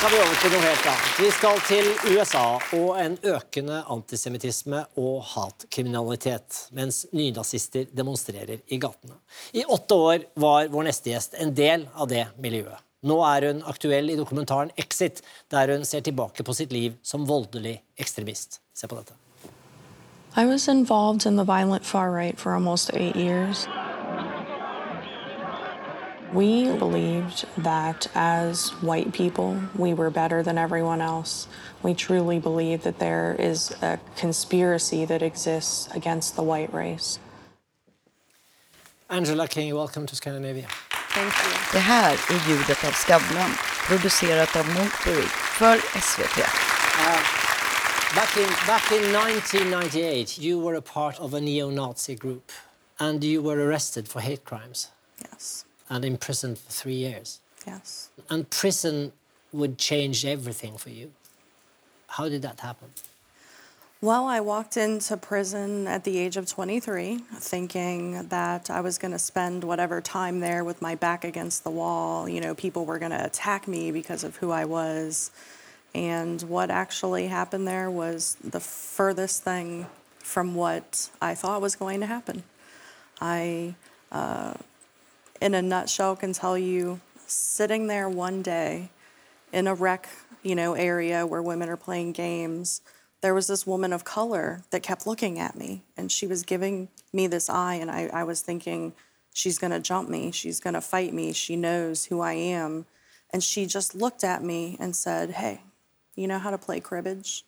skal vi over til noe helt annet. Vi skal til USA og en økende antisemittisme og hatkriminalitet, mens nynazister demonstrerer i gatene. I åtte år var vår neste gjest en del av det miljøet. Nå er hun aktuell i dokumentaren Exit, der hun ser tilbake på sitt liv som voldelig ekstremist. Se på dette. I was involved in the violent far right for almost eight years. We believed that as white people, we were better than everyone else. We truly believe that there is a conspiracy that exists against the white race. Angela King, welcome to Scandinavia. Thank you. Det här är ljudet av Skavlan, producerat av Monkberry för SVT. Back in, back in 1998, you were a part of a neo-Nazi group and you were arrested for hate crimes Yes. And imprisoned for three years. Yes. And prison would change everything for you. How did that happen? Well, I walked into prison at the age of 23, thinking that I was going to spend whatever time there with my back against the wall. You know, people were going to attack me because of who I was. And what actually happened there was the furthest thing from what I thought was going to happen. I, uh, in a nutshell, can tell you sitting there one day in a rec, you know, area where women are playing games, there was this woman of color that kept looking at me and she was giving me this eye and I, I was thinking, she's gonna jump me, she's gonna fight me, she knows who I am. And she just looked at me and said, Hey, you know how to play cribbage?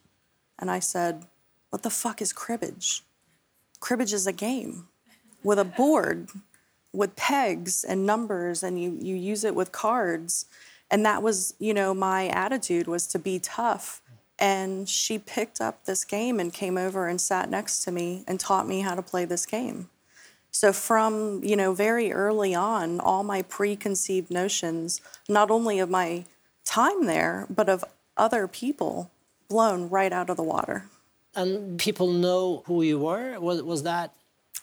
And I said, What the fuck is cribbage? Cribbage is a game with a board with pegs and numbers and you, you use it with cards. And that was you know my attitude was to be tough. And she picked up this game and came over and sat next to me and taught me how to play this game. So from you know very early on all my preconceived notions not only of my time there but of other people blown right out of the water. And people know who you were? Was, was that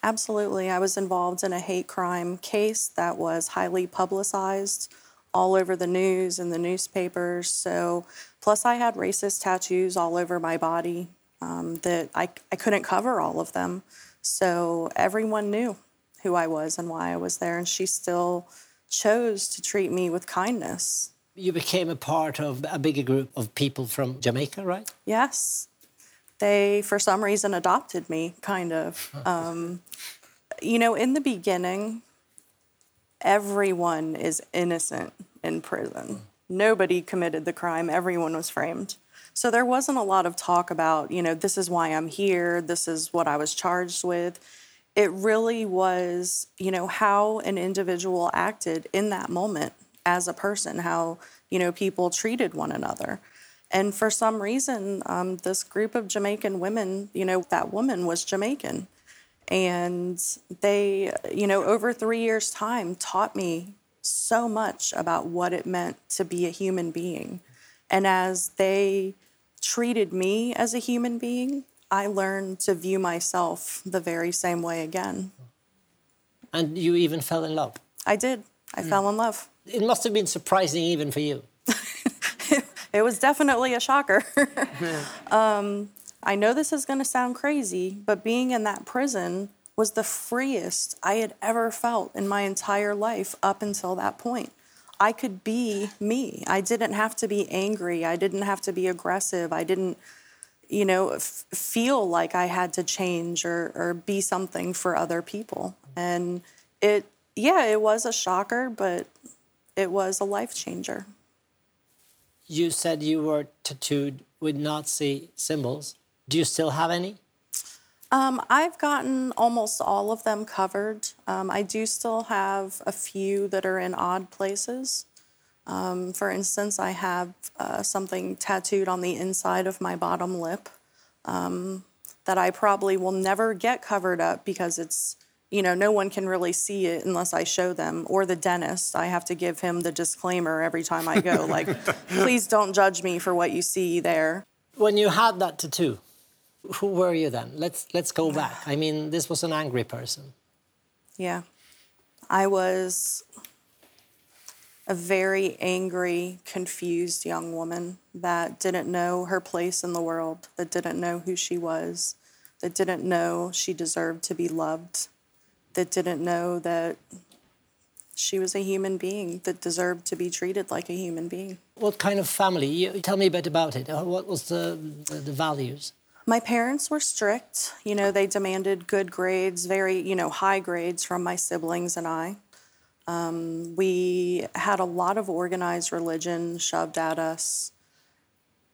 Absolutely. I was involved in a hate crime case that was highly publicized all over the news and the newspapers. So, plus, I had racist tattoos all over my body um, that I, I couldn't cover all of them. So, everyone knew who I was and why I was there. And she still chose to treat me with kindness. you became a part of a bigger group of people from Jamaica, right? Yes. They, for some reason, adopted me, kind of. Um, you know, in the beginning, everyone is innocent in prison. Nobody committed the crime, everyone was framed. So there wasn't a lot of talk about, you know, this is why I'm here, this is what I was charged with. It really was, you know, how an individual acted in that moment as a person, how, you know, people treated one another. And for some reason, um, this group of Jamaican women, you know, that woman was Jamaican. And they, you know, over three years' time taught me so much about what it meant to be a human being. And as they treated me as a human being, I learned to view myself the very same way again. And you even fell in love. I did. I fell in love. It must have been surprising even for you. it was definitely a shocker. um, I know this is going to sound crazy, but being in that prison was the freest I had ever felt in my entire life up until that point. I could be me. I didn't have to be angry. I didn't have to be aggressive. I didn't, you know, f- feel like I had to change or, or be something for other people. And it, yeah, it was a shocker, but it was a life changer. You said you were tattooed with Nazi symbols. Do you still have any? Um, I've gotten almost all of them covered. Um, I do still have a few that are in odd places. Um, for instance, I have uh, something tattooed on the inside of my bottom lip um, that I probably will never get covered up because it's, you know, no one can really see it unless I show them. Or the dentist, I have to give him the disclaimer every time I go, like, please don't judge me for what you see there. When you had that tattoo, who were you then? Let's let's go back. I mean, this was an angry person. Yeah. I was a very angry, confused young woman that didn't know her place in the world, that didn't know who she was, that didn't know she deserved to be loved, that didn't know that she was a human being that deserved to be treated like a human being. What kind of family? You, tell me a bit about it. Uh, What was the, the, the values? My parents were strict. You know, they demanded good grades, very, you know, high grades from my siblings and I. Um, we had a lot of organized religion shoved at us.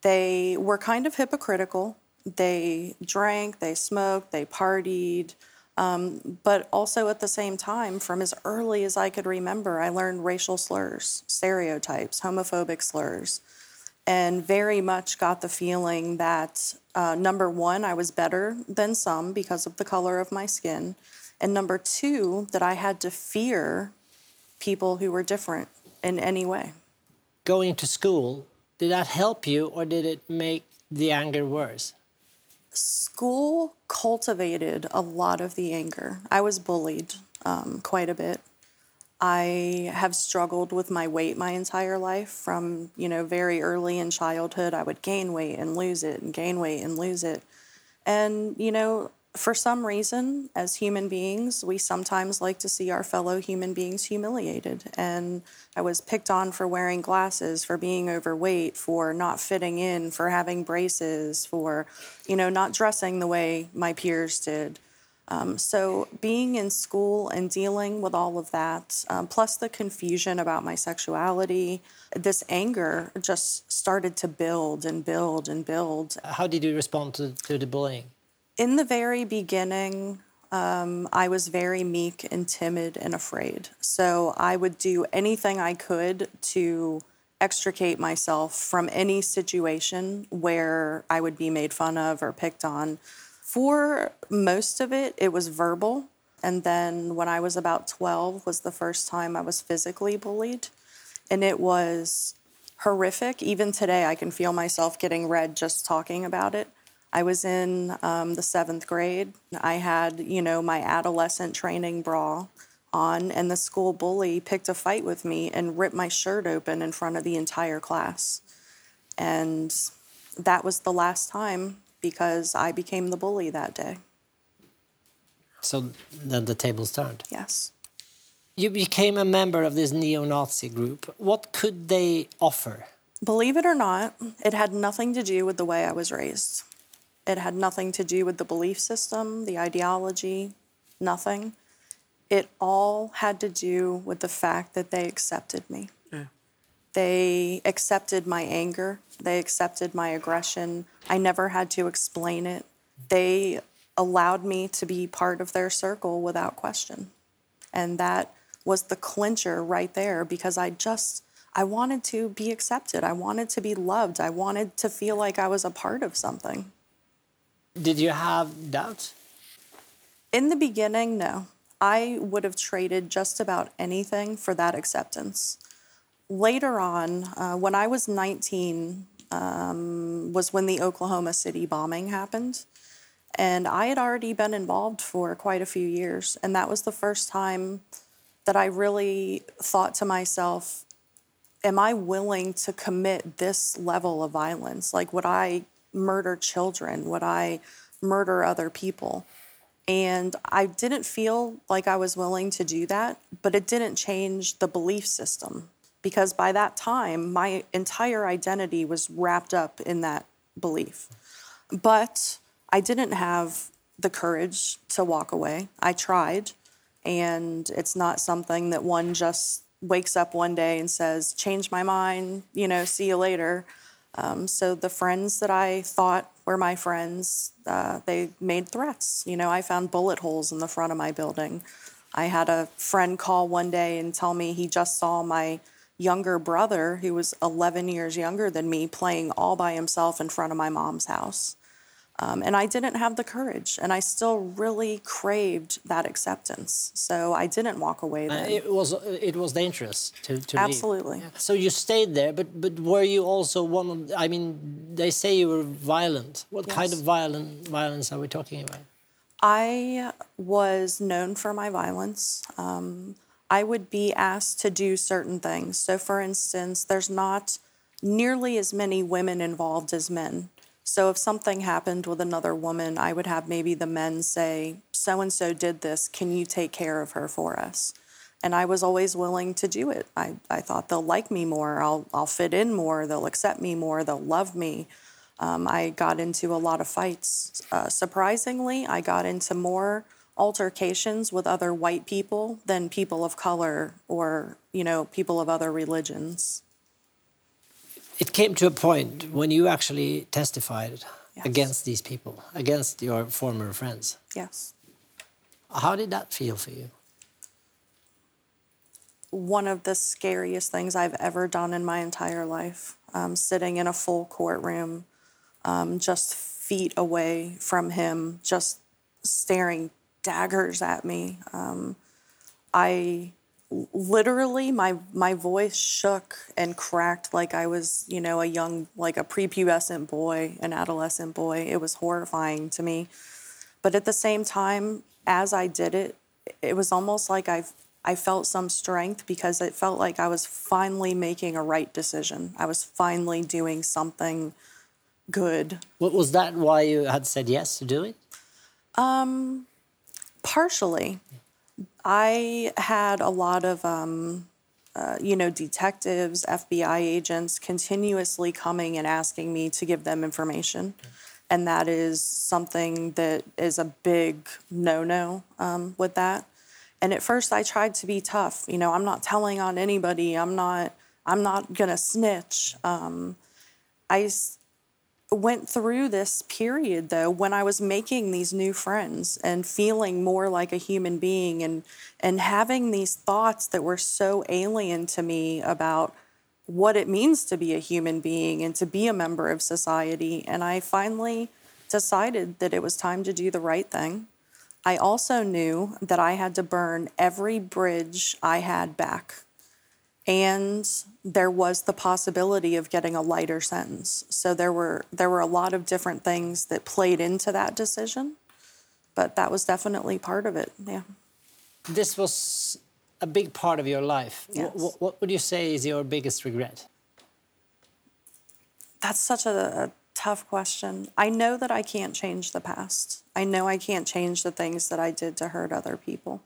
They were kind of hypocritical. They drank, they smoked, they partied. Um, but also at the same time, from as early as I could remember, I learned racial slurs, stereotypes, homophobic slurs, and very much got the feeling that uh, number one, I was better than some because of the color of my skin, and number two, that I had to fear people who were different in any way. Going to school, did that help you or did it make the anger worse? School cultivated a lot of the anger. I was bullied um, quite a bit. I have struggled with my weight my entire life. From you know very early in childhood, I would gain weight and lose it, and gain weight and lose it. And you know, for some reason, as human beings, we sometimes like to see our fellow human beings humiliated. And I was picked on for wearing glasses, for being overweight, for not fitting in, for having braces, for, you know, not dressing the way my peers did. Um, so being in school and dealing with all of that, um, plus the confusion about my sexuality, this anger just started to build and build and build. How did you respond to, to the bullying? In the very beginning, um, I was very meek and timid and afraid. So I would do anything I could to extricate myself from any situation where I would be made fun of or picked on. For most of it, it was verbal. And then when I was about 12 was the first time I was physically bullied. And it was horrific. Even today, I can feel myself getting red just talking about it. I was in um, the seventh grade. I had, you know, my adolescent training bra on, and the school bully picked a fight with me and ripped my shirt open in front of the entire class. And that was the last time because I became the bully that day. So then the tables turned. Yes. You became a member of this neo Nazi group. What could they offer? Believe it or not, it had nothing to do with the way I was raised. It had nothing to do with the belief system, the ideology, nothing. It all had to do with the fact that they accepted me. They accepted my anger, they accepted my aggression. I never had to explain it. They allowed me to be part of their circle without question. And that was the clincher right there because I just I wanted to be accepted. I wanted to be loved. I wanted to feel like I was a part of something. Did you have doubts? In the beginning, no. I would have traded just about anything for that acceptance. Later on, uh, when I was 19, um, was when the Oklahoma City bombing happened. And I had already been involved for quite a few years. And that was the first time that I really thought to myself, am I willing to commit this level of violence? Like, would I murder children? Would I murder other people? And I didn't feel like I was willing to do that, but it didn't change the belief system because by that time, my entire identity was wrapped up in that belief. But I didn't have the courage to walk away. I tried, and it's not something that one just wakes up one day and says, change my mind, you know, see you later. Um, so the friends that I thought were my friends, uh, they made threats. You know, I found bullet holes in the front of my building. I had a friend call one day and tell me he just saw my younger brother, who was 11 years younger than me, playing all by himself in front of my mom's house. Um, and I didn't have the courage, and I still really craved that acceptance. So I didn't walk away Uh, then. it was it was dangerous to, to leave. Absolutely. So you stayed there, but but were you also one of? I mean, they say you were violent. What kind of violent violence are we talking about? I was known for my violence. Um, I would be asked to do certain things. So, for instance, there's not nearly as many women involved as men. So, if something happened with another woman, I would have maybe the men say, So and so did this, can you take care of her for us? And I was always willing to do it. I, I thought they'll like me more, I'll, I'll fit in more, they'll accept me more, they'll love me. Um, I got into a lot of fights. Uh, surprisingly, I got into more altercations with other white people than people of color or, you know, people of other religions. It came to a point when you actually testified Yes. against these people, against your former friends. Yes. How did that feel for you? one of the scariest things I've ever done in my entire life. Um, sitting in a full courtroom, um, just feet away from him, just staring daggers at me. Um, I literally, my my voice shook and cracked like I was, you know, a young, like a prepubescent boy, an adolescent boy. It was horrifying to me. But at the same time, as I did it, it was almost like I I felt some strength because it felt like I was finally making a right decision. I was finally doing something good. Wa- Was that why you had said yes to do it? Um partially, I had a lot of, um, uh, you know, detectives, FBI agents continuously coming and asking me to give them information. And that is something that is a big no no um, with that. And at first, I tried to be tough. You know, I'm not telling on anybody. I'm not. I'm not gonna snitch. Um, I went through this period though when I was making these new friends and feeling more like a human being and and having these thoughts that were so alien to me about what it means to be a human being and to be a member of society and I finally decided that it was time to do the right thing. I also knew that I had to burn every bridge I had back and there was the possibility of getting a lighter sentence. So there were there were a lot of different things that played into that decision, but that was definitely part of it. Yeah. This was a big part of your life. Yes. wh- what would you say is your biggest regret? That's such a, a tough question. I know that I can't change the past. I know I can't change the things that I did to hurt other people.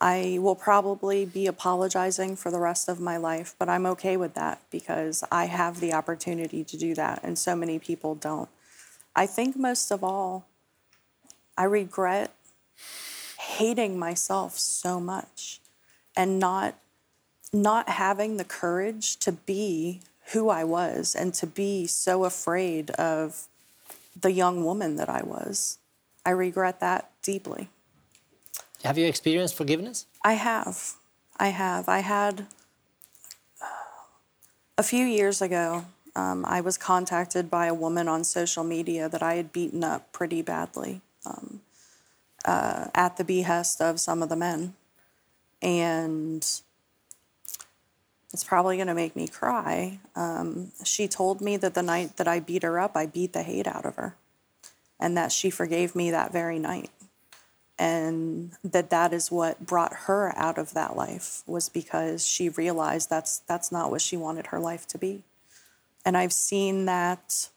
I will probably be apologizing for the rest of my life, but I'm okay with that because I have the opportunity to do that, and so many people don't. I think most of all, I regret hating myself so much and not not having the courage to be who I was and to be so afraid of the young woman that I was. I regret that deeply. Have you experienced forgiveness? I have. I have. I had a few years ago, um, I was contacted by a woman on social media that I had beaten up pretty badly um, uh, at the behest of some of the men. And it's probably going to make me cry. Um, she told me that the night that I beat her up, I beat the hate out of her, and that she forgave me that very night and that that is what brought her out of that life was because she realized that's that's not what she wanted her life to be. And i've seen that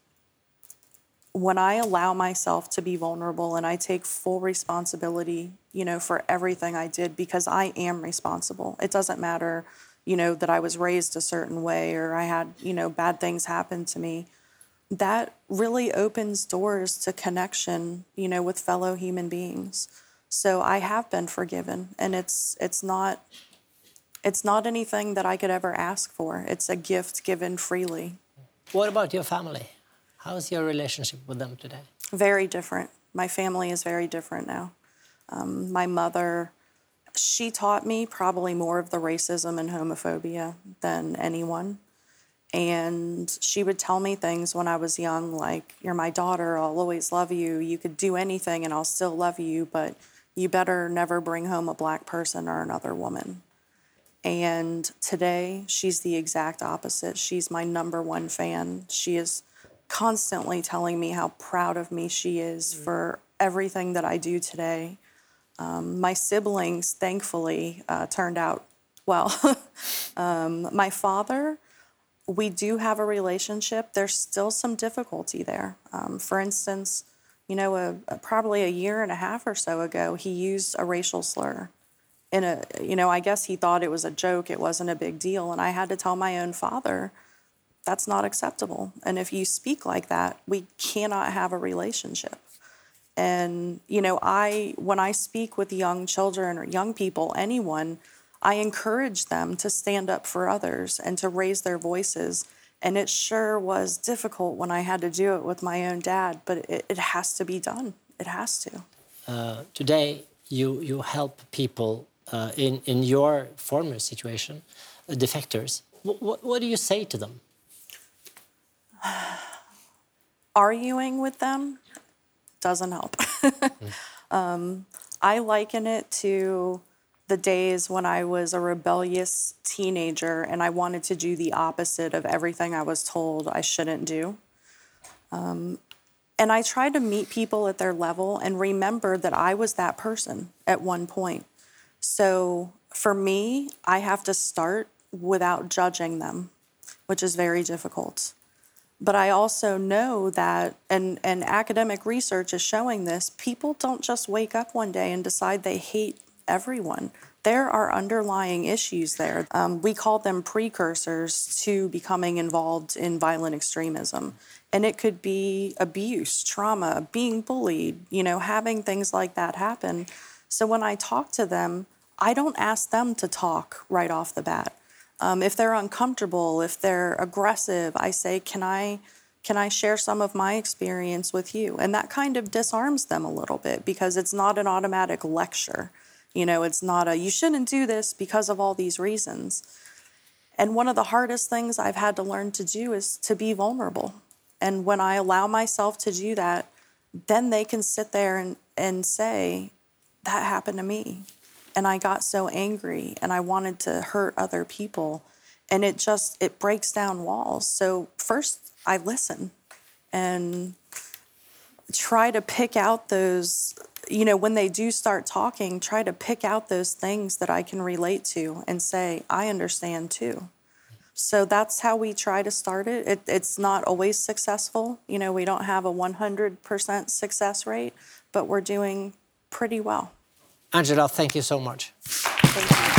when i allow myself to be vulnerable and i take full responsibility you know for everything i did because i am responsible. It doesn't matter you know that i was raised a certain way or i had you know bad things happen to me. That really opens doors to connection you know with fellow human beings so i have been forgiven and it's it's not it's not anything that i could ever ask for it's a gift given freely What about your family? How's your relationship with them today? very different my family is very different now um, my mother she taught me probably more of the racism and homophobia than anyone and she would tell me things when I was young, like, You're my daughter, I'll always love you. You could do anything and I'll still love you, but you better never bring home a black person or another woman. And today, she's the exact opposite. She's my number one fan. She is constantly telling me how proud of me she is for everything that I do today. Um, my siblings, thankfully, uh, turned out Well, um, my father, we do have a relationship. There's still some difficulty there. Um, for instance, you know, a, a- probably a year and a half or so ago, he used a racial slur. In a, uh, you know, I guess he thought it was a joke. It wasn't a big deal, and I had to tell my own father, that's not acceptable. And if you speak like that, we cannot have a relationship. And, you know, I, when I speak with young children or young people, anyone, I encourage them to stand up for others and to raise their voices. And it sure was difficult when I had to do it with my own dad, but it, it has to be done. It has to. Today, you, you help people uh, in, in your former situation, uh, defectors. What, what, what do you say to them? arguing with them doesn't help. um, I liken it to the days when I was a rebellious teenager and I wanted to do the opposite of everything I was told I shouldn't do. Um, and I tried to meet people at their level and remember that I was that person at one point. So for me, I have to start without judging them, which is very difficult. But I also know that, and, and academic research is showing this, people don't just wake up one day and decide they hate everyone. There are underlying issues there. Um, we call them precursors to becoming involved in violent extremism. And it could be abuse, trauma, being bullied, you know, having things like that happen. So when I talk to them, I don't ask them to talk right off the bat. Um, if they're uncomfortable, if they're aggressive, I say, "Can I, can I share some of my experience with you?" And that kind of disarms them a little bit because it's not an automatic lecture. You know, it's not a "you shouldn't do this because of all these reasons." And one of the hardest things I've had to learn to do is to be vulnerable. And when I allow myself to do that, then they can sit there and, and say, that happened to me. And I got so angry and I wanted to hurt other people. And it just, it breaks down walls. So first I listen and try to pick out those, you know, when they do start talking, try to pick out those things that I can relate to and say, I understand too. So that's how we try to start it. it. It's not always successful. You know, we don't have a 100% success rate, but we're doing pretty well. Angela, thank you so much. Thank you.